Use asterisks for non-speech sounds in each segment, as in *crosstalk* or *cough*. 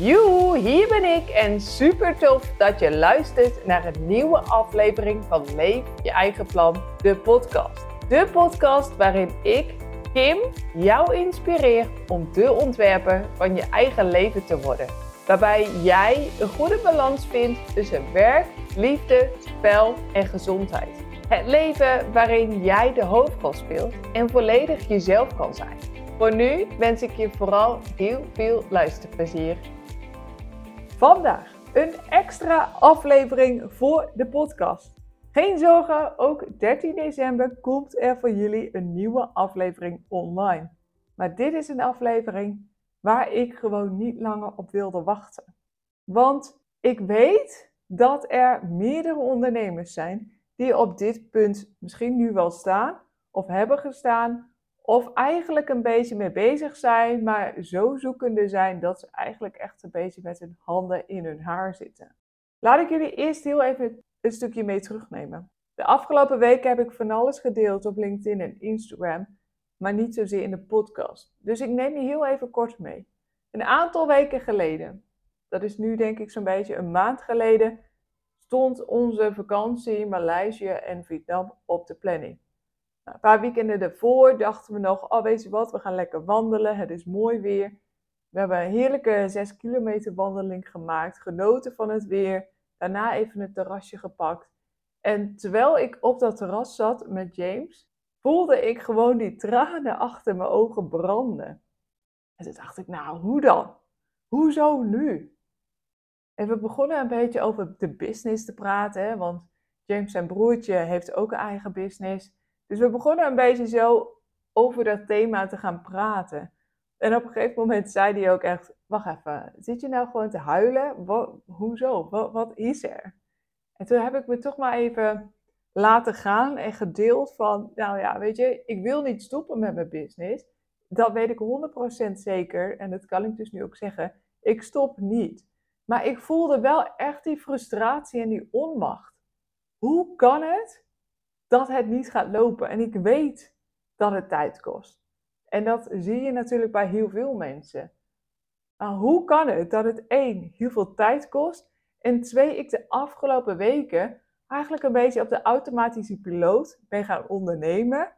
Joe, hier ben ik en super tof dat je luistert naar een nieuwe aflevering van Leef je eigen plan, de podcast. De podcast waarin ik, Kim, jou inspireer om de ontwerper van je eigen leven te worden. Waarbij jij een goede balans vindt tussen werk, liefde, spel en gezondheid. Het leven waarin jij de hoofdrol speelt en volledig jezelf kan zijn. Voor nu wens ik je vooral heel veel luisterplezier. Vandaag een extra aflevering voor de podcast. Geen zorgen, ook 13 december komt er voor jullie een nieuwe aflevering online. Maar dit is een aflevering waar ik gewoon niet langer op wilde wachten. Want ik weet dat er meerdere ondernemers zijn die op dit punt misschien nu wel staan of hebben gestaan of eigenlijk een beetje mee bezig zijn, maar zo zoekende zijn dat ze eigenlijk echt een beetje met hun handen in hun haar zitten. Laat ik jullie eerst heel even een stukje mee terugnemen. De afgelopen weken heb ik van alles gedeeld op LinkedIn en Instagram, maar niet zozeer in de podcast. Dus ik neem je heel even kort mee. Een aantal weken geleden, dat is nu denk ik zo'n beetje een maand geleden, stond onze vakantie in Maleisië en Vietnam op de planning. Een paar weekenden ervoor dachten we nog, oh weet je wat, we gaan lekker wandelen, het is mooi weer. We hebben een heerlijke 6 kilometer wandeling gemaakt, genoten van het weer, daarna even het terrasje gepakt. En terwijl ik op dat terras zat met James, voelde ik gewoon die tranen achter mijn ogen branden. En toen dacht ik, nou, hoe dan? Hoezo nu? En we begonnen een beetje over de business te praten, want James zijn broertje heeft ook een eigen business. Dus we begonnen een beetje zo over dat thema te gaan praten. En op een gegeven moment zei hij ook echt, wacht even, zit je nou gewoon te huilen? Hoezo? Wat, wat is er? En toen heb ik me toch maar even laten gaan en gedeeld van, nou ja, weet je, ik wil niet stoppen met mijn business. Dat weet ik 100% zeker en dat kan ik dus nu ook zeggen. Ik stop niet. Maar ik voelde wel echt die frustratie en die onmacht. Hoe kan het dat het niet gaat lopen? En ik weet dat het tijd kost. En dat zie je natuurlijk bij heel veel mensen. Maar hoe kan het dat het één, heel veel tijd kost. En twee, ik de afgelopen weken eigenlijk een beetje op de automatische piloot ben gaan ondernemen.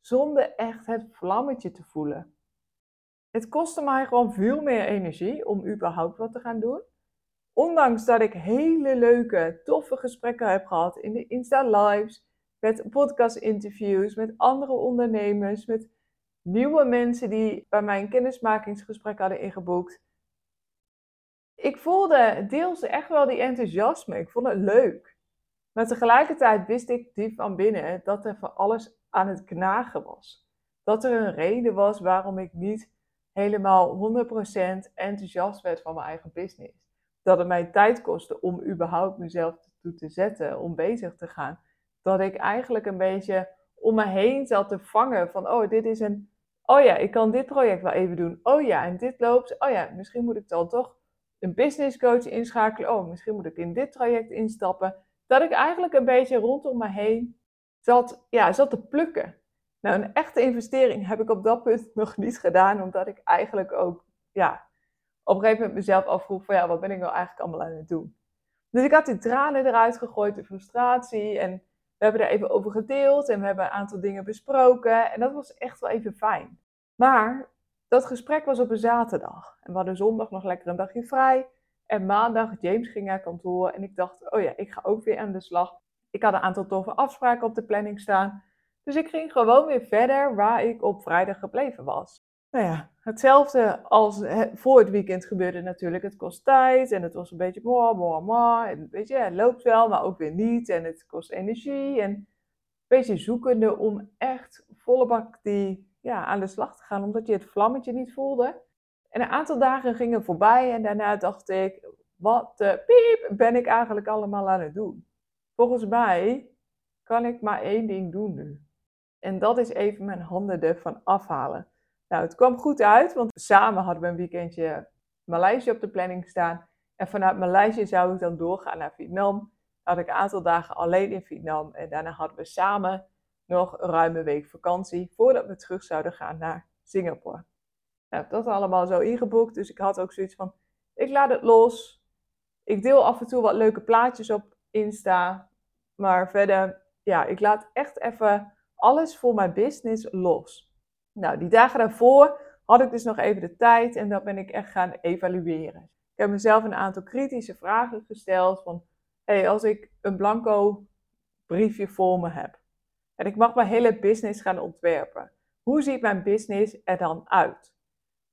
Zonder echt het vlammetje te voelen. Het kostte mij gewoon veel meer energie om überhaupt wat te gaan doen. Ondanks dat ik hele leuke, toffe gesprekken heb gehad in de Insta Lives, met podcast interviews, met andere ondernemers, met nieuwe mensen die bij mijn kennismakingsgesprek hadden ingeboekt. Ik voelde deels echt wel die enthousiasme. Ik vond het leuk. Maar tegelijkertijd wist ik diep van binnen dat er voor alles aan het knagen was. Dat er een reden was waarom ik niet helemaal 100% enthousiast werd van mijn eigen business. Dat het mij tijd kostte om überhaupt mezelf toe te zetten, om bezig te gaan. Dat ik eigenlijk een beetje om me heen zat te vangen van, oh, dit is een, oh ja, ik kan dit project wel even doen. Oh ja, en dit loopt, oh ja, misschien moet ik dan toch een business coach inschakelen. Oh, misschien moet ik in dit traject instappen. Dat ik eigenlijk een beetje rondom me heen zat, ja, zat te plukken. Nou, een echte investering heb ik op dat punt *laughs* nog niet gedaan, omdat ik eigenlijk ook, ja, op een gegeven moment mezelf afvroeg van, ja, wat ben ik nou eigenlijk allemaal aan het doen? Dus ik had die tranen eruit gegooid, de frustratie, en hebben er even over gedeeld en we hebben een aantal dingen besproken en dat was echt wel even fijn. Maar dat gesprek was op een zaterdag en we hadden zondag nog lekker een dagje vrij. En maandag, James ging naar kantoor en ik dacht, oh ja, ik ga ook weer aan de slag. Ik had een aantal toffe afspraken op de planning staan. Dus ik ging gewoon weer verder waar ik op vrijdag gebleven was. Nou ja, hetzelfde als voor het weekend gebeurde natuurlijk. Het kost tijd en het was een beetje mooi, mooi, mooi. En weet je, het loopt wel, maar ook weer niet. En het kost energie en een beetje zoekende om echt volle bak die, ja, aan de slag te gaan. Omdat je het vlammetje niet voelde. En een aantal dagen gingen voorbij en daarna dacht ik, wat de piep ben ik eigenlijk allemaal aan het doen? Volgens mij kan ik maar één ding doen nu. En dat is even mijn handen ervan afhalen. Nou, het kwam goed uit, want samen hadden we een weekendje Maleisië op de planning staan. En vanuit Maleisië zou ik dan doorgaan naar Vietnam. Had ik een aantal dagen alleen in Vietnam. En daarna hadden we samen nog een ruime week vakantie voordat we terug zouden gaan naar Singapore. Nou, dat allemaal zo ingeboekt. Dus ik had ook zoiets van, Ik laat het los. Ik deel af en toe wat leuke plaatjes op Insta. Maar verder, ja, ik laat echt even alles voor mijn business los. Nou, die dagen daarvoor had ik dus nog even de tijd en dat ben ik echt gaan evalueren. Ik heb mezelf een aantal kritische vragen gesteld van, hey, als ik een blanco briefje voor me heb en ik mag mijn hele business gaan ontwerpen, hoe ziet mijn business er dan uit?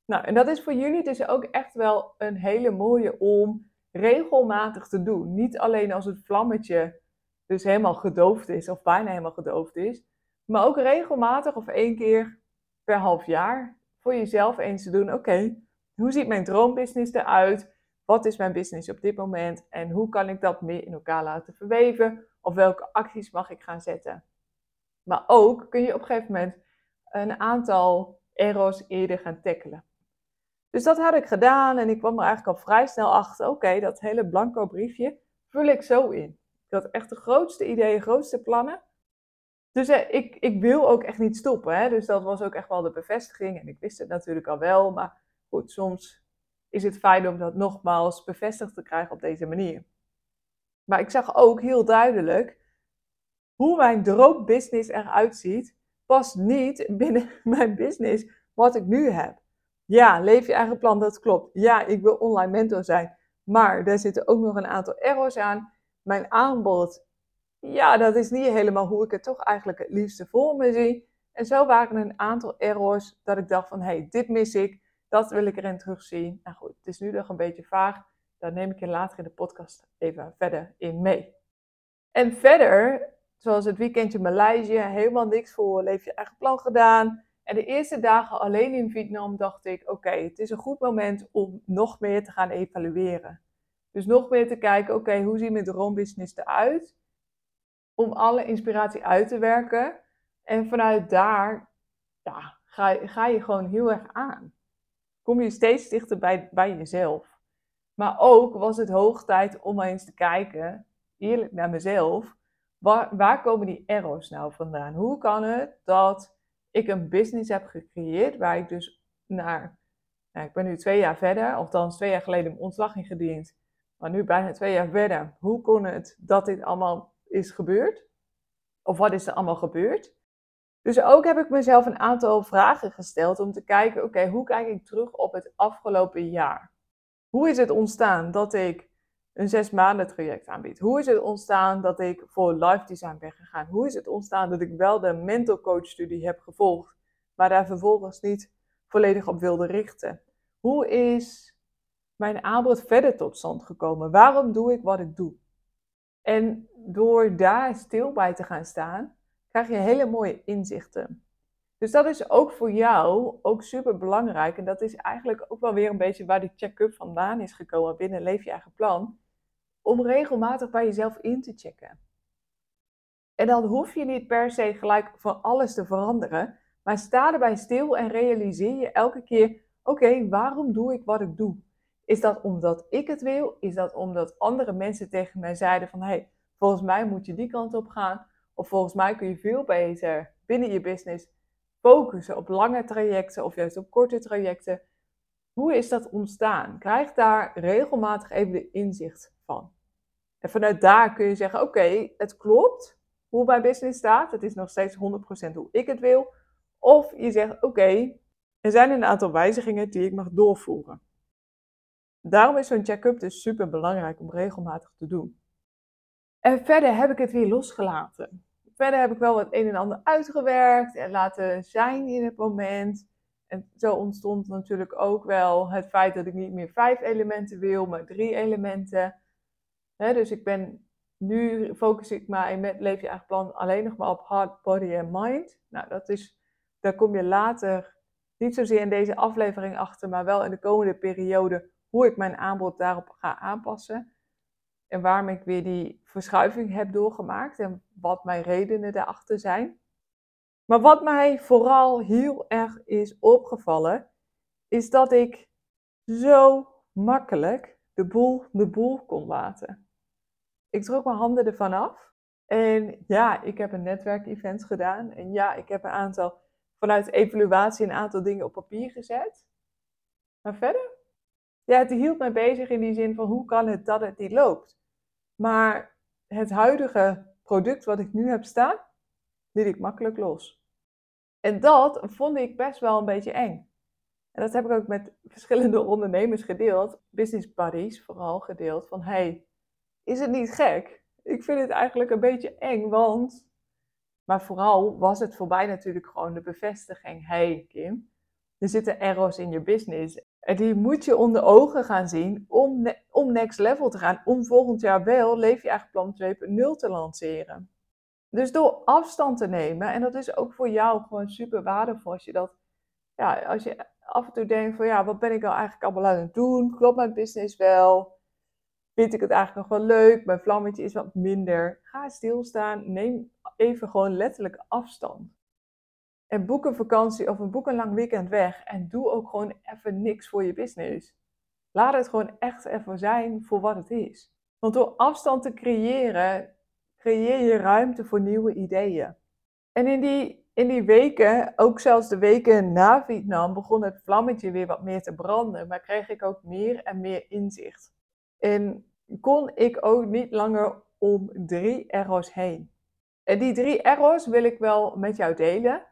Nou, en dat is voor jullie dus ook echt wel een hele mooie om regelmatig te doen. Niet alleen als het vlammetje dus helemaal gedoofd is of bijna helemaal gedoofd is, maar ook regelmatig of één keer per half jaar voor jezelf eens te doen. Oké, hoe ziet mijn droombusiness eruit? Wat is mijn business op dit moment? En hoe kan ik dat meer in elkaar laten verweven? Of welke acties mag ik gaan zetten? Maar ook kun je op een gegeven moment een aantal errors eerder gaan tackelen. Dus dat had ik gedaan en ik kwam er eigenlijk al vrij snel achter. Oké, dat hele blanco briefje vul ik zo in. Ik had echt de grootste ideeën, grootste plannen. Dus eh, ik, ik wil ook echt niet stoppen. Hè? Dus dat was ook echt wel de bevestiging. En ik wist het natuurlijk al wel. Maar goed, soms is het fijn om dat nogmaals bevestigd te krijgen op deze manier. Maar ik zag ook heel duidelijk hoe mijn droombusiness eruit ziet, past niet binnen *laughs* mijn business wat ik nu heb. Ja, leef je eigen plan, dat klopt. Ja, ik wil online mentor zijn. Maar daar zitten ook nog een aantal errors aan. Mijn aanbod ja, dat is niet helemaal hoe ik het toch eigenlijk het liefste voor me zie. En zo waren er een aantal errors dat ik dacht van, hé, hey, dit mis ik, dat wil ik erin terugzien. Nou goed, het is nu nog een beetje vaag. Daar neem ik je later in de podcast even verder in mee. En verder, zoals het weekendje Maleisië, helemaal niks voor leef je eigen plan gedaan. En de eerste dagen alleen in Vietnam dacht ik, oké, het is een goed moment om nog meer te gaan evalueren. Dus nog meer te kijken, oké, hoe ziet mijn droombusiness eruit? Om alle inspiratie uit te werken. En vanuit daar ja, ga, ga je gewoon heel erg aan. Kom je steeds dichter bij, bij jezelf. Maar ook was het hoog tijd om eens te kijken, eerlijk naar mezelf, waar, waar komen die errors nou vandaan? Hoe kan het dat ik een business heb gecreëerd waar ik dus naar, nou, ik ben nu twee jaar verder, althans twee jaar geleden mijn ontslag ingediend, maar nu bijna twee jaar verder. Hoe kon het dat dit allemaal is gebeurd? Of wat is er allemaal gebeurd? Dus ook heb ik mezelf een aantal vragen gesteld om te kijken, oké, hoe kijk ik terug op het afgelopen jaar? Hoe is het ontstaan dat ik een zes maanden traject aanbied? Hoe is het ontstaan dat ik voor live design ben gegaan? Hoe is het ontstaan dat ik wel de mental coach studie heb gevolgd, maar daar vervolgens niet volledig op wilde richten? Hoe is mijn aanbod verder tot stand gekomen? Waarom doe ik wat ik doe? En door daar stil bij te gaan staan, krijg je hele mooie inzichten. Dus dat is ook voor jou ook super belangrijk. En dat is eigenlijk ook wel weer een beetje waar die check-up vandaan is gekomen binnen Leef je eigen plan. Om regelmatig bij jezelf in te checken. En dan hoef je niet per se gelijk van alles te veranderen. Maar sta erbij stil en realiseer je elke keer: oké, waarom doe ik wat ik doe? Is dat omdat ik het wil? Is dat omdat andere mensen tegen mij zeiden van hey, volgens mij moet je die kant op gaan? Of volgens mij kun je veel beter binnen je business focussen op lange trajecten of juist op korte trajecten. Hoe is dat ontstaan? Krijg daar regelmatig even de inzicht van. En vanuit daar kun je zeggen: Oké, het klopt hoe mijn business staat. Het is nog steeds 100% hoe ik het wil. Of je zegt: Oké, er zijn een aantal wijzigingen die ik mag doorvoeren. Daarom is zo'n check-up dus super belangrijk om regelmatig te doen. En verder heb ik het weer losgelaten. Verder heb ik wel wat een en ander uitgewerkt en laten zijn in het moment. En zo ontstond natuurlijk ook wel het feit dat ik niet meer vijf elementen wil, maar drie elementen. dus ik ben nu focus ik mij met Leef je eigen plan alleen nog maar op heart, body en mind. Nou, dat is, daar kom je later niet zozeer in deze aflevering achter, maar wel in de komende periode hoe ik mijn aanbod daarop ga aanpassen. En waarom ik weer die verschuiving heb doorgemaakt en wat mijn redenen daarachter zijn. Maar wat mij vooral heel erg is opgevallen, is dat ik zo makkelijk de boel de boel kon laten. Ik trok mijn handen ervan af. En ja, ik heb een netwerkevent gedaan. En ja, ik heb een aantal, vanuit evaluatie een aantal dingen op papier gezet. Maar verder ja, het hield mij bezig in die zin van hoe kan het dat het niet loopt. Maar het huidige product wat ik nu heb staan, liet ik makkelijk los. En dat vond ik best wel een beetje eng. En dat heb ik ook met *laughs* verschillende ondernemers gedeeld, business buddies vooral gedeeld, van hey, is het niet gek? Ik vind het eigenlijk een beetje eng, want... Maar vooral was het voor mij natuurlijk gewoon de bevestiging, hey Kim, er zitten errors in je business. En die moet je onder ogen gaan zien om, om next level te gaan. Om volgend jaar wel Leef je eigen plan 2.0 te lanceren. Dus door afstand te nemen, en dat is ook voor jou gewoon super waardevol als je dat, ja, als je af en toe denkt van ja, wat ben ik nou eigenlijk allemaal aan het doen? Klopt mijn business wel? Vind ik het eigenlijk nog wel leuk? Mijn vlammetje is wat minder. Ga stilstaan, neem even gewoon letterlijk afstand. En boek een vakantie of een boek een lang weekend weg en doe ook gewoon even niks voor je business. Laat het gewoon echt even zijn voor wat het is. Want door afstand te creëren, creëer je ruimte voor nieuwe ideeën. En in die, in die weken, ook zelfs de weken na Vietnam, begon het vlammetje weer wat meer te branden. Maar kreeg ik ook meer en meer inzicht. En kon ik ook niet langer om drie errors heen. En die drie errors wil ik wel met jou delen.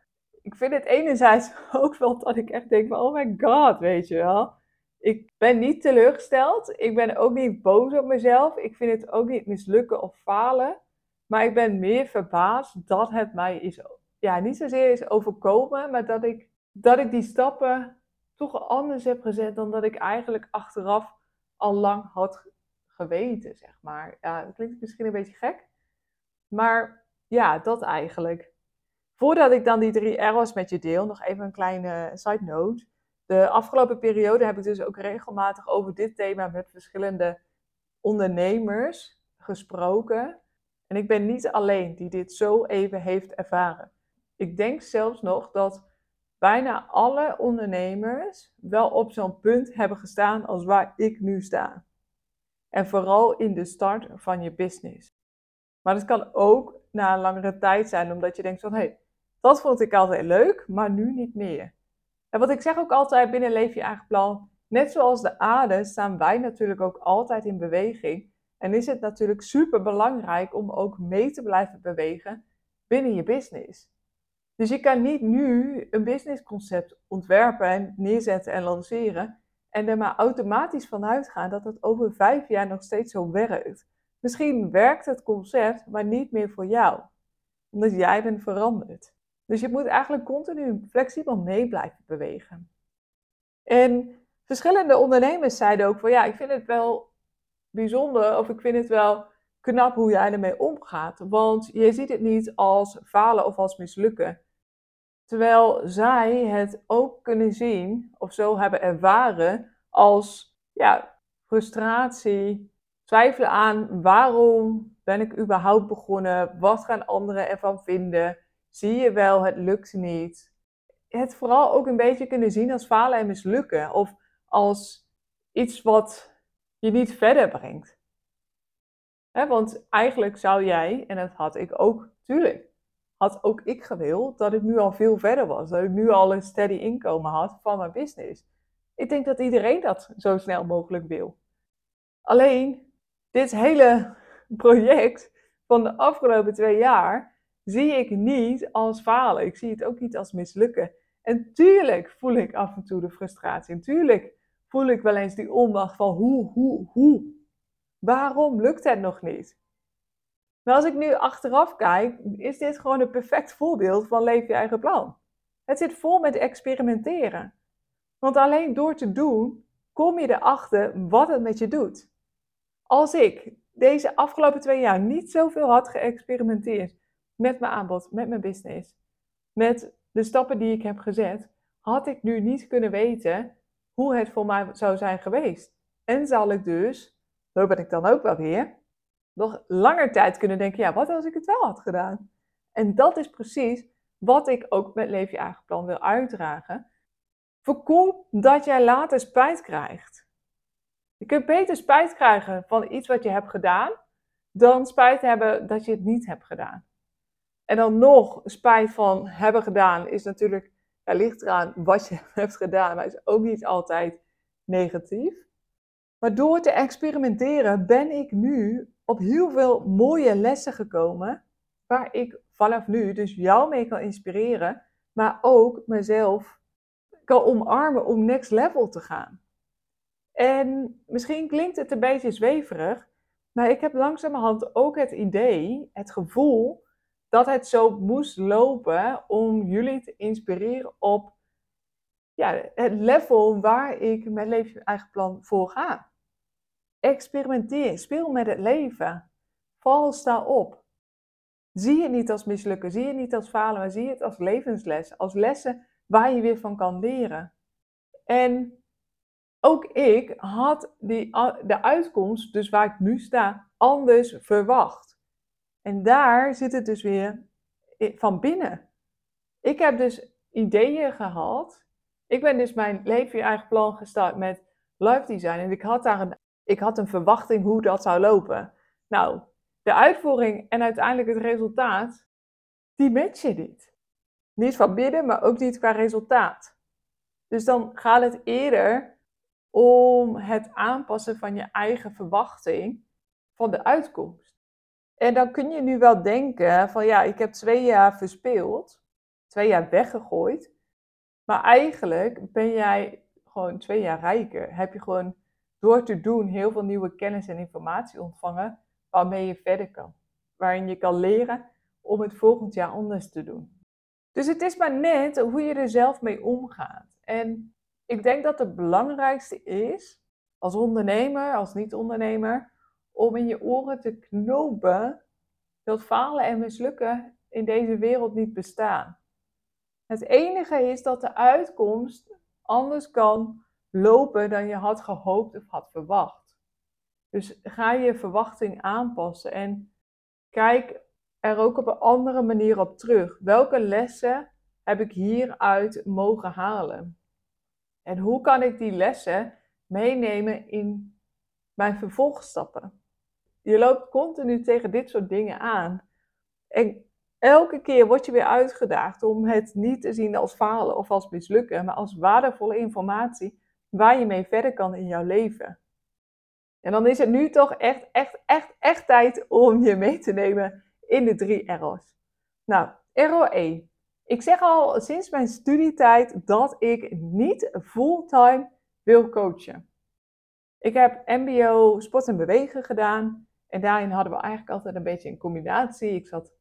Ik vind het enerzijds *laughs* ook wel dat ik echt denk van, oh my god, weet je wel. Ik ben niet teleurgesteld. Ik ben ook niet boos op mezelf. Ik vind het ook niet mislukken of falen. Maar ik ben meer verbaasd dat het mij is, ja, niet zozeer is overkomen, maar dat ik, dat ik die stappen toch anders heb gezet dan dat ik eigenlijk achteraf al lang had geweten, zeg maar. Ja, dat klinkt misschien een beetje gek. Maar ja, dat eigenlijk. Voordat ik dan die drie errors met je deel, nog even een kleine side note. De afgelopen periode heb ik dus ook regelmatig over dit thema met verschillende ondernemers gesproken. En ik ben niet alleen die dit zo even heeft ervaren. Ik denk zelfs nog dat bijna alle ondernemers wel op zo'n punt hebben gestaan als waar ik nu sta. En vooral in de start van je business. Maar het kan ook na een langere tijd zijn, omdat je denkt van hé, hey, dat vond ik altijd leuk, maar nu niet meer. En wat ik zeg ook altijd binnen Leef je eigen plan, net zoals de aarde staan wij natuurlijk ook altijd in beweging. En is het natuurlijk super belangrijk om ook mee te blijven bewegen binnen je business. Dus je kan niet nu een businessconcept ontwerpen en neerzetten en lanceren en er maar automatisch vanuit gaan dat het over vijf jaar nog steeds zo werkt. Misschien werkt het concept, maar niet meer voor jou, omdat jij bent veranderd. Dus je moet eigenlijk continu flexibel mee blijven bewegen. En verschillende ondernemers zeiden ook van ja, ik vind het wel bijzonder of ik vind het wel knap hoe jij ermee omgaat. Want je ziet het niet als falen of als mislukken. Terwijl zij het ook kunnen zien of zo hebben ervaren als ja, frustratie, twijfelen aan waarom ben ik überhaupt begonnen, wat gaan anderen ervan vinden, zie je wel, het lukt niet. Het vooral ook een beetje kunnen zien als falen en mislukken of als iets wat je niet verder brengt. want eigenlijk zou jij, en dat had ik ook, tuurlijk, had ook ik gewild dat ik nu al veel verder was. Dat ik nu al een steady inkomen had van mijn business. Ik denk dat iedereen dat zo snel mogelijk wil. Alleen, dit hele project van de afgelopen twee jaar zie ik niet als falen. Ik zie het ook niet als mislukken. En tuurlijk voel ik af en toe de frustratie. En tuurlijk voel ik wel eens die onmacht van hoe, hoe, hoe. Waarom lukt het nog niet? Maar als ik nu achteraf kijk, is dit gewoon een perfect voorbeeld van leef je eigen plan. Het zit vol met experimenteren. Want alleen door te doen, kom je erachter wat het met je doet. Als ik deze afgelopen twee jaar niet zoveel had geëxperimenteerd met mijn aanbod, met mijn business, met de stappen die ik heb gezet, had ik nu niet kunnen weten hoe het voor mij zou zijn geweest. En zal ik dus, zo ben ik dan ook wel weer, nog langer tijd kunnen denken, ja, wat als ik het wel had gedaan? En dat is precies wat ik ook met Leef je eigen plan wil uitdragen. Voorkom dat jij later spijt krijgt. Je kunt beter spijt krijgen van iets wat je hebt gedaan, dan spijt hebben dat je het niet hebt gedaan. En dan nog spijt van hebben gedaan is natuurlijk, ja, ligt eraan wat je *laughs* hebt gedaan, maar is ook niet altijd negatief. Maar door te experimenteren ben ik nu op heel veel mooie lessen gekomen. Waar ik vanaf nu dus jou mee kan inspireren. Maar ook mezelf kan omarmen om next level te gaan. En misschien klinkt het een beetje zweverig. Maar ik heb langzamerhand ook het idee, het gevoel, dat het zo moest lopen om jullie te inspireren op ja, het level waar ik mijn leven eigen plan voor ga. Experimenteer, speel met het leven. Val, sta op. Zie het niet als mislukken, zie het niet als falen, maar zie het als levensles, als lessen waar je weer van kan leren. En ook ik had die, de uitkomst, dus waar ik nu sta, anders verwacht. En daar zit het dus weer van binnen. Ik heb dus ideeën gehad. Ik ben dus mijn leven je eigen plan gestart met live design. En ik had daar een, ik had een verwachting hoe dat zou lopen. Nou, de uitvoering en uiteindelijk het resultaat, die matchen niet. Niet van binnen, maar ook niet qua resultaat. Dus dan gaat het eerder om het aanpassen van je eigen verwachting van de uitkomst. En dan kun je nu wel denken van ja, ik heb twee jaar verspeeld, twee jaar weggegooid. Maar eigenlijk ben jij gewoon twee jaar rijker. Heb je gewoon door te doen heel veel nieuwe kennis en informatie ontvangen waarmee je verder kan. Waarin je kan leren om het volgend jaar anders te doen. Dus het is maar net hoe je er zelf mee omgaat. En ik denk dat het belangrijkste is, als ondernemer, als niet-ondernemer, om in je oren te knopen dat falen en mislukken in deze wereld niet bestaan. Het enige is dat de uitkomst anders kan lopen dan je had gehoopt of had verwacht. Dus ga je verwachting aanpassen en kijk er ook op een andere manier op terug. Welke lessen heb ik hieruit mogen halen? En hoe kan ik die lessen meenemen in mijn vervolgstappen? Je loopt continu tegen dit soort dingen aan. En elke keer word je weer uitgedaagd om het niet te zien als falen of als mislukken, maar als waardevolle informatie waar je mee verder kan in jouw leven. En dan is het nu toch echt, echt, echt, echt tijd om je mee te nemen in de drie errors. Nou, error 1. Ik zeg al sinds mijn studietijd dat ik niet fulltime wil coachen. Ik heb MBO sport en bewegen gedaan. En daarin hadden we eigenlijk altijd een beetje een combinatie. Ik zat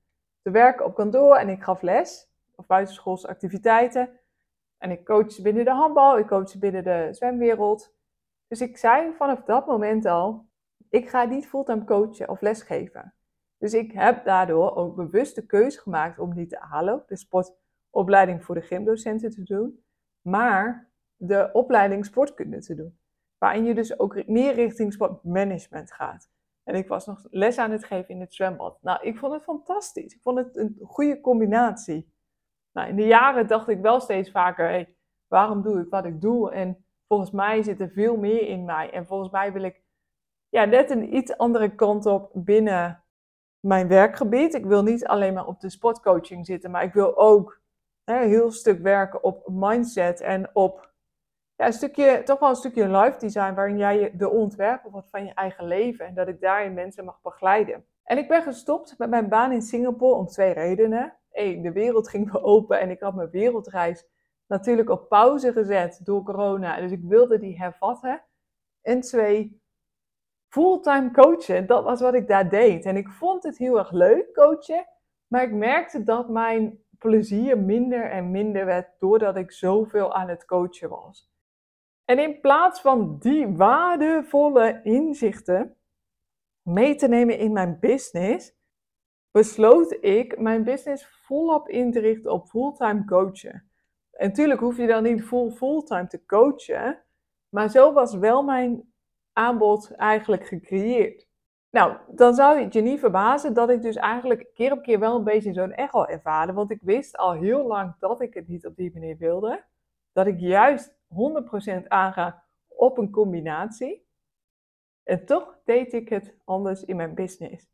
te werken op kantoor en ik gaf les. Of buitenschoolse activiteiten. En ik coachte binnen de handbal, ik coachte binnen de zwemwereld. Dus ik zei vanaf dat moment al, ik ga niet fulltime coachen of lesgeven. Dus ik heb daardoor ook bewust de keuze gemaakt om niet de halen, de sportopleiding voor de gymdocenten te doen, maar de opleiding sportkunde te doen. Waarin je dus ook meer richting sportmanagement gaat. En ik was nog les aan het geven in het zwembad. Nou, ik vond het fantastisch. Ik vond het een goede combinatie. Nou, in de jaren dacht ik wel steeds vaker, hey, waarom doe ik wat ik doe? En volgens mij zit er veel meer in mij. En volgens mij wil ik ja, net een iets andere kant op binnen mijn werkgebied. Ik wil niet alleen maar op de sportcoaching zitten, maar ik wil ook hè, heel stuk werken op mindset en op ja, een stukje, toch wel een stukje life design waarin jij de ontwerper wordt van je eigen leven en dat ik daarin mensen mag begeleiden. En ik ben gestopt met mijn baan in Singapore om twee redenen. Eén, de wereld ging weer open en ik had mijn wereldreis natuurlijk op pauze gezet door corona. Dus ik wilde die hervatten. En twee, fulltime coachen, dat was wat ik daar deed. En ik vond het heel erg leuk coachen, maar ik merkte dat mijn plezier minder en minder werd doordat ik zoveel aan het coachen was. En in plaats van die waardevolle inzichten mee te nemen in mijn business, besloot ik mijn business volop in te richten op fulltime coachen. En natuurlijk hoef je dan niet full fulltime te coachen, maar zo was wel mijn aanbod eigenlijk gecreëerd. Nou, dan zou het je niet verbazen dat ik dus eigenlijk keer op keer wel een beetje zo'n echo ervaarde. Want ik wist al heel lang dat ik het niet op die manier wilde. Dat ik juist 100% aanga op een combinatie. En toch deed ik het anders in mijn business.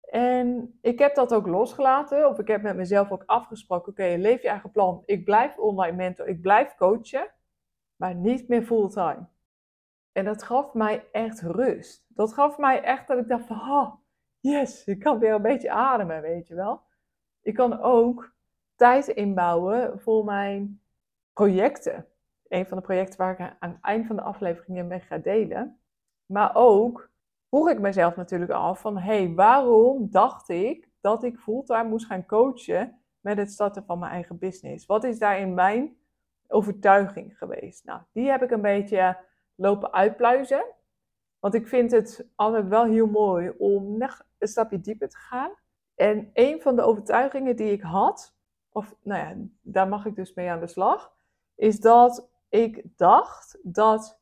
En ik heb dat ook losgelaten, of ik heb met mezelf ook afgesproken: oké, leef je eigen plan. Ik blijf online mentor, ik blijf coachen, maar niet meer fulltime. En dat gaf mij echt rust. Dat gaf mij echt dat ik dacht van, oh, yes, ik kan weer een beetje ademen, weet je wel. Ik kan ook tijd inbouwen voor mijn projecten. Een van de projecten waar ik aan het eind van de aflevering mee ga delen. Maar ook vroeg ik mezelf natuurlijk af van, hey, waarom dacht ik dat ik fulltime moest gaan coachen met het starten van mijn eigen business? Wat is daarin mijn overtuiging geweest? Nou, die heb ik een beetje lopen uitpluizen. Want ik vind het altijd wel heel mooi om nog een stapje dieper te gaan. En een van de overtuigingen die ik had, of nou ja, daar mag ik dus mee aan de slag, is dat ik dacht dat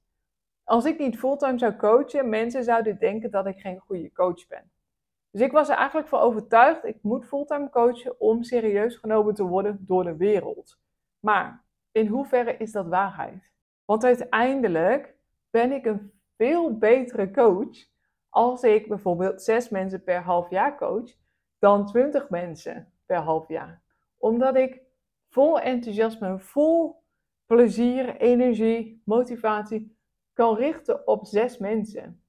als ik niet fulltime zou coachen, mensen zouden denken dat ik geen goede coach ben. Dus ik was er eigenlijk van overtuigd, ik moet fulltime coachen om serieus genomen te worden door de wereld. Maar in hoeverre is dat waarheid? Want uiteindelijk ben ik een veel betere coach als ik bijvoorbeeld zes mensen per half jaar coach dan twintig mensen per half jaar. Omdat ik vol enthousiasme, vol plezier, energie, motivatie kan richten op zes mensen.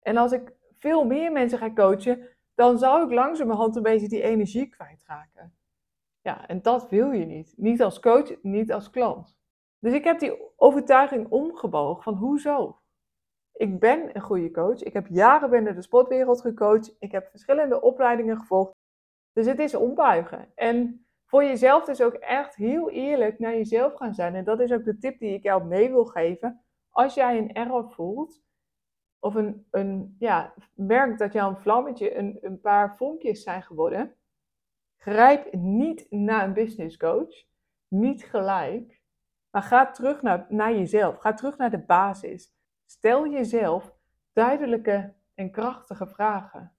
En als ik veel meer mensen ga coachen, dan zou ik langzamerhand een beetje die energie kwijtraken. Ja, en dat wil je niet. Niet als coach, niet als klant. Dus ik heb die overtuiging omgebogen van hoezo? Ik ben een goede coach. Ik heb jaren binnen de sportwereld gecoacht. Ik heb verschillende opleidingen gevolgd. Dus het is ombuigen. En voor jezelf dus ook echt heel eerlijk naar jezelf gaan zijn. En dat is ook de tip die ik jou mee wil geven. Als jij een error voelt, of een, een ja, merkt dat jouw vlammetje een, een paar vonkjes zijn geworden, grijp niet naar een business coach. Niet gelijk. Maar ga terug naar, naar jezelf. Ga terug naar de basis. Stel jezelf duidelijke en krachtige vragen.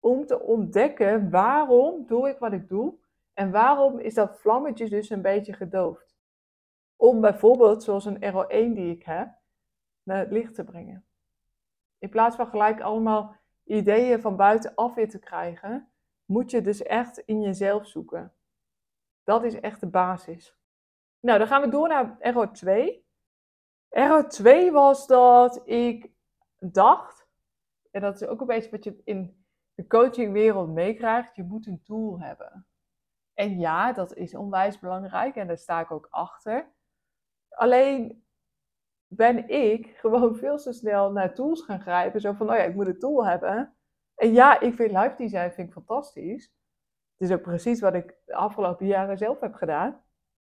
Om te ontdekken waarom doe ik wat ik doe en waarom is dat vlammetje dus een beetje gedoofd. Om bijvoorbeeld, zoals een RO1 die ik heb, naar het licht te brengen. In plaats van gelijk allemaal ideeën van buitenaf weer te krijgen, moet je dus echt in jezelf zoeken. Dat is echt de basis. Nou, dan gaan we door naar RO2. Error 2 was dat ik dacht, en dat is ook een beetje wat je in de coachingwereld meekrijgt, je moet een tool hebben. En ja, dat is onwijs belangrijk en daar sta ik ook achter. Alleen ben ik gewoon *laughs* veel te snel naar tools gaan grijpen. Zo van, oh ja, ik moet een tool hebben. En ja, ik vind live design vind ik fantastisch. Het is ook precies wat ik de afgelopen jaren zelf heb gedaan.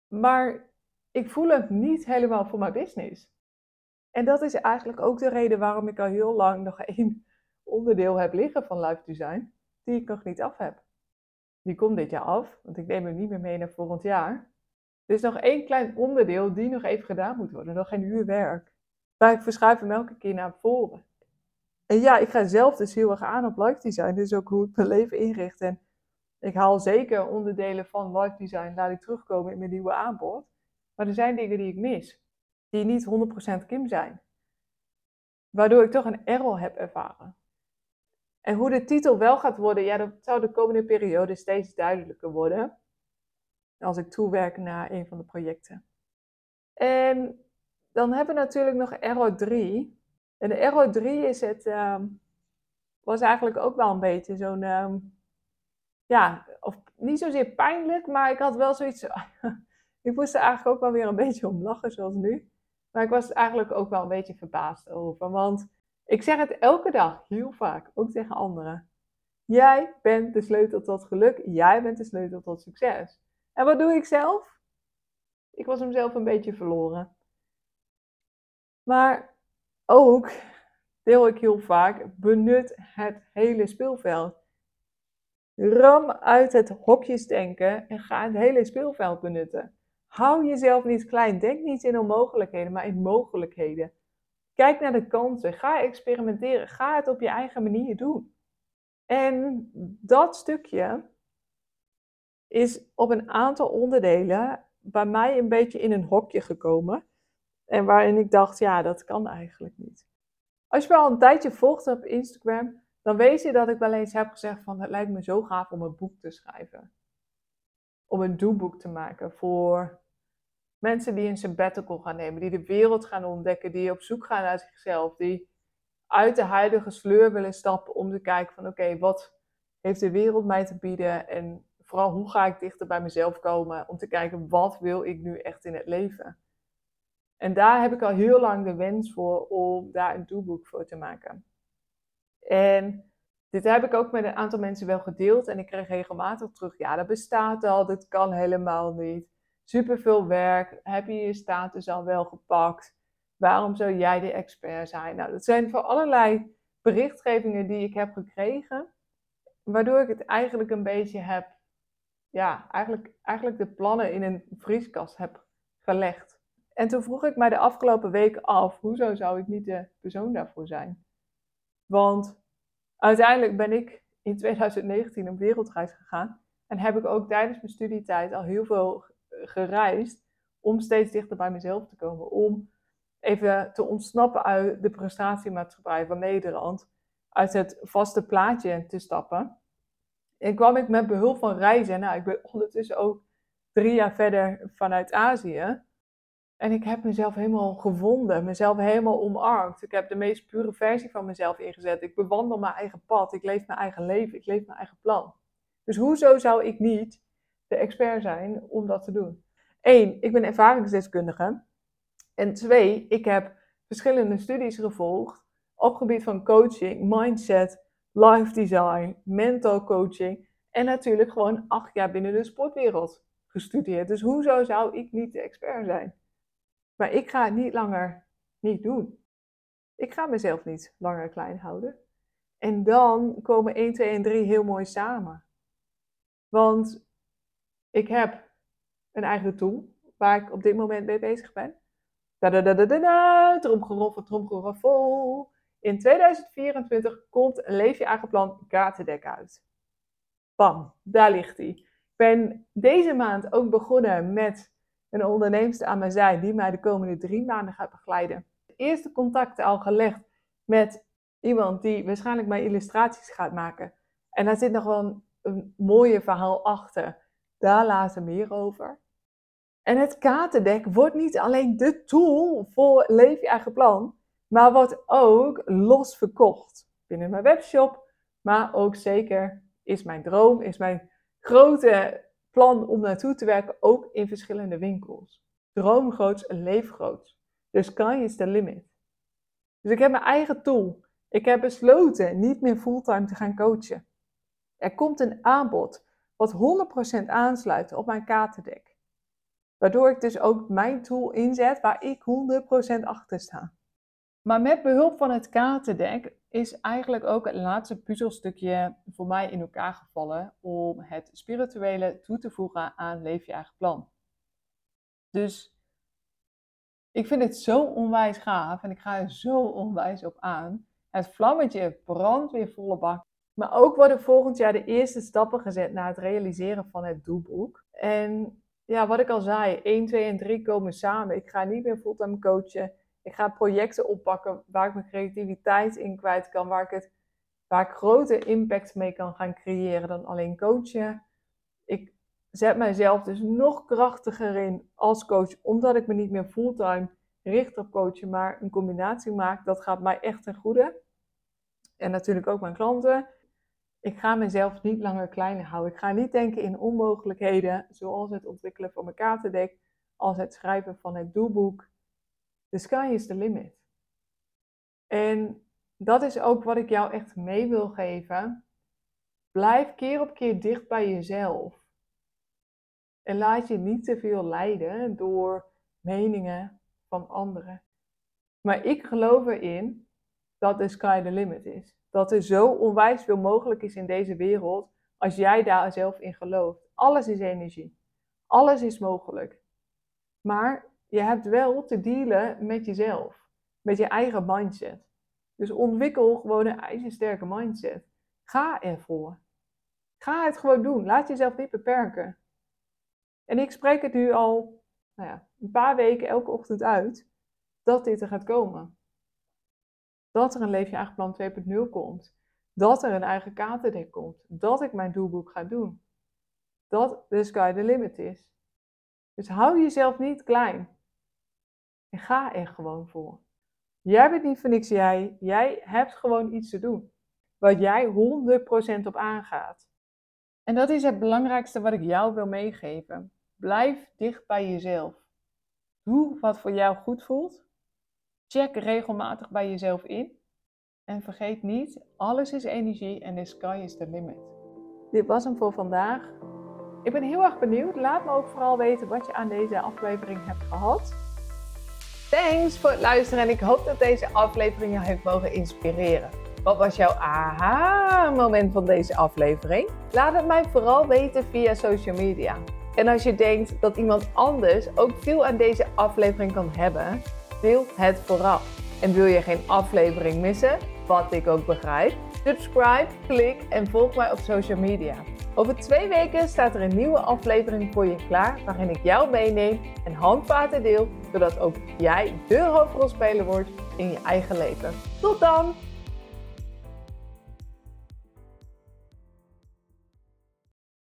Maar ik voel het niet helemaal voor mijn business. En dat is eigenlijk ook de reden waarom ik al heel lang nog *laughs* één onderdeel heb liggen van live design, die ik nog niet af heb. Die komt dit jaar af, want ik neem hem niet meer mee naar volgend jaar. Er is nog één klein onderdeel die nog even gedaan moet worden, nog geen uur werk. Maar ik verschuif hem elke keer naar voren. En ja, ik ga zelf dus heel erg aan op live design, dus ook hoe ik mijn leven inricht. En ik haal zeker onderdelen van live design, laat ik terugkomen in mijn nieuwe aanbod. Maar er zijn dingen die ik mis, die niet 100% Kim zijn. Waardoor ik toch een error heb ervaren. En hoe de titel wel gaat worden, ja, dat zou de komende periode steeds duidelijker worden. Als ik toewerk naar een van de projecten. En dan hebben we natuurlijk nog error 3. En de error 3 is het, um, was eigenlijk ook wel een beetje zo'n, um, ja, of niet zozeer pijnlijk, maar ik had wel zoiets, *laughs* ik moest er eigenlijk ook wel weer een beetje om lachen, zoals nu. Maar ik was eigenlijk ook wel een beetje verbaasd over. Want ik zeg het elke dag, heel vaak, ook tegen anderen. Jij bent de sleutel tot geluk. Jij bent de sleutel tot succes. En wat doe ik zelf? Ik was hem zelf een beetje verloren. Maar ook deel ik heel vaak, benut het hele speelveld. Ram uit het hokjesdenken en ga het hele speelveld benutten. Hou jezelf niet klein. Denk niet in onmogelijkheden, maar in mogelijkheden. Kijk naar de kansen. Ga experimenteren. Ga het op je eigen manier doen. En dat stukje is op een aantal onderdelen bij mij een beetje in een hokje gekomen. En waarin ik dacht, ja, dat kan eigenlijk niet. Als je me al een tijdje volgt op Instagram, dan weet je dat ik wel eens heb gezegd van het lijkt me zo gaaf om een boek te schrijven. Om een doelboek te maken voor mensen die een sabbatical gaan nemen, die de wereld gaan ontdekken, die op zoek gaan naar zichzelf, die uit de huidige sleur willen stappen om te kijken van oké, wat heeft de wereld mij te bieden en vooral hoe ga ik dichter bij mezelf komen om te kijken wat wil ik nu echt in het leven. En daar heb ik al heel lang de wens voor om daar een doelboek voor te maken. En dit heb ik ook met een aantal mensen wel gedeeld en ik kreeg regelmatig terug, ja dat bestaat al, dat kan helemaal niet. Superveel werk, heb je je status al wel gepakt? Waarom zou jij de expert zijn? Nou, dat zijn voor allerlei berichtgevingen die ik heb gekregen, waardoor ik het eigenlijk een beetje heb, ja, eigenlijk, eigenlijk de plannen in een vrieskast heb gelegd. En toen vroeg ik mij de afgelopen weken af, hoezo zou ik niet de persoon daarvoor zijn? Want uiteindelijk ben ik in 2019 op wereldreis gegaan en heb ik ook tijdens mijn studietijd al heel veel gereisd om steeds dichter bij mezelf te komen. Om even te ontsnappen uit de prestatiemaatschappij van Nederland, uit het vaste plaatje te stappen. En kwam ik met behulp van reizen, nou ik ben *laughs* ondertussen ook drie jaar verder vanuit Azië. En ik heb mezelf helemaal gevonden, mezelf helemaal omarmd. Ik heb de meest pure versie van mezelf ingezet. Ik bewandel mijn eigen pad, ik leef mijn eigen leven, ik leef mijn eigen plan. Dus hoezo zou ik niet de expert zijn om dat te doen? Eén, ik ben ervaringsdeskundige. En twee, ik heb verschillende studies gevolgd op gebied van coaching, mindset, life design, mental coaching en natuurlijk gewoon acht jaar binnen de sportwereld gestudeerd. Dus hoezo zou ik niet de expert zijn? Maar ik ga het niet langer niet doen. Ik ga mezelf niet langer klein houden. En dan komen 1, 2 en 3 heel mooi samen. Want ik heb een eigen tool waar ik op dit moment mee bezig ben. Tromgeroffel, tromgeroffel. In 2024 komt Leef je eigen plan kaartendek uit. Bam, daar ligt hij. Ik ben deze maand ook begonnen met een onderneemster aan mijn zij die mij de komende drie maanden gaat begeleiden. De eerste contacten al gelegd met iemand die waarschijnlijk mijn illustraties gaat maken. En daar zit nog wel een, een mooie verhaal achter. Daar later meer over. En het katendek wordt niet alleen de tool voor Leef je eigen plan, maar wordt ook los verkocht binnen mijn webshop. Maar ook zeker is mijn droom, is mijn grote plan om naartoe te werken ook in verschillende winkels. Droom groot, leef groot. Dus sky is the limit. Dus ik heb mijn eigen tool. Ik heb besloten niet meer fulltime te gaan coachen. Er komt een aanbod wat 100% aansluit op mijn katendek. Waardoor ik dus ook mijn tool inzet waar ik 100% achter sta. Maar met behulp van het kaartendek is eigenlijk ook het laatste puzzelstukje voor mij in elkaar gevallen om het spirituele toe te voegen aan Leef je eigen plan. Dus ik vind het zo onwijs gaaf en ik ga er zo onwijs op aan. Het vlammetje brandt weer volle bak. Maar ook worden volgend jaar de eerste stappen gezet naar het realiseren van het doelboek. En ja, wat ik al zei, 1, 2 en 3 komen samen. Ik ga niet meer fulltime coachen. Ik ga projecten oppakken waar ik mijn creativiteit in kwijt kan, waar ik, het, waar ik grote impact mee kan gaan creëren dan alleen coachen. Ik zet mijzelf dus nog krachtiger in als coach, omdat ik me niet meer fulltime richt op coachen, maar een combinatie maak. Dat gaat mij echt ten goede. En natuurlijk ook mijn klanten ik ga mezelf niet langer kleiner houden. Ik ga niet denken in onmogelijkheden, zoals het ontwikkelen van mijn kaartendek, als het schrijven van het doelboek. The sky is the limit. En dat is ook wat ik jou echt mee wil geven. Blijf keer op keer dicht bij jezelf. En laat je niet te veel leiden door meningen van anderen. Maar ik geloof erin dat the sky the limit is dat er zo onwijs veel mogelijk is in deze wereld als jij daar zelf in gelooft. Alles is energie. Alles is mogelijk. Maar je hebt wel te dealen met jezelf, met je eigen mindset. Dus ontwikkel gewoon een ijzersterke mindset. Ga ervoor. Ga het gewoon doen. Laat jezelf niet beperken. En ik spreek het nu al nou ja, een paar weken elke ochtend uit dat dit er gaat komen dat er een Leef eigen plan 2.0 komt. Dat er een eigen katerdek komt. Dat ik mijn doelboek ga doen. Dat de sky the limit is. Dus hou jezelf niet klein. En ga er gewoon voor. Jij bent niet voor niks jij. Jij hebt gewoon iets te doen. Wat jij 100% op aangaat. En dat is het belangrijkste wat ik jou wil meegeven. Blijf dicht bij jezelf. Doe wat voor jou goed voelt. Check regelmatig bij jezelf in. En vergeet niet, alles is energie en the sky is the limit. Dit was hem voor vandaag. Ik ben heel erg benieuwd. Laat me ook vooral weten wat je aan deze aflevering hebt gehad. Thanks voor het luisteren en ik hoop dat deze aflevering jou heeft mogen inspireren. Wat was jouw aha-moment van deze aflevering? Laat het mij vooral weten via social media. En als je denkt dat iemand anders ook veel aan deze aflevering kan hebben, deel het vooral. En wil je geen aflevering missen, wat ik ook begrijp, subscribe, klik en volg mij op social media. Over twee weken staat er een nieuwe aflevering voor je klaar, waarin ik jou meeneem en handvaten deel, zodat ook jij de hoofdrolspeler wordt in je eigen leven. Tot dan!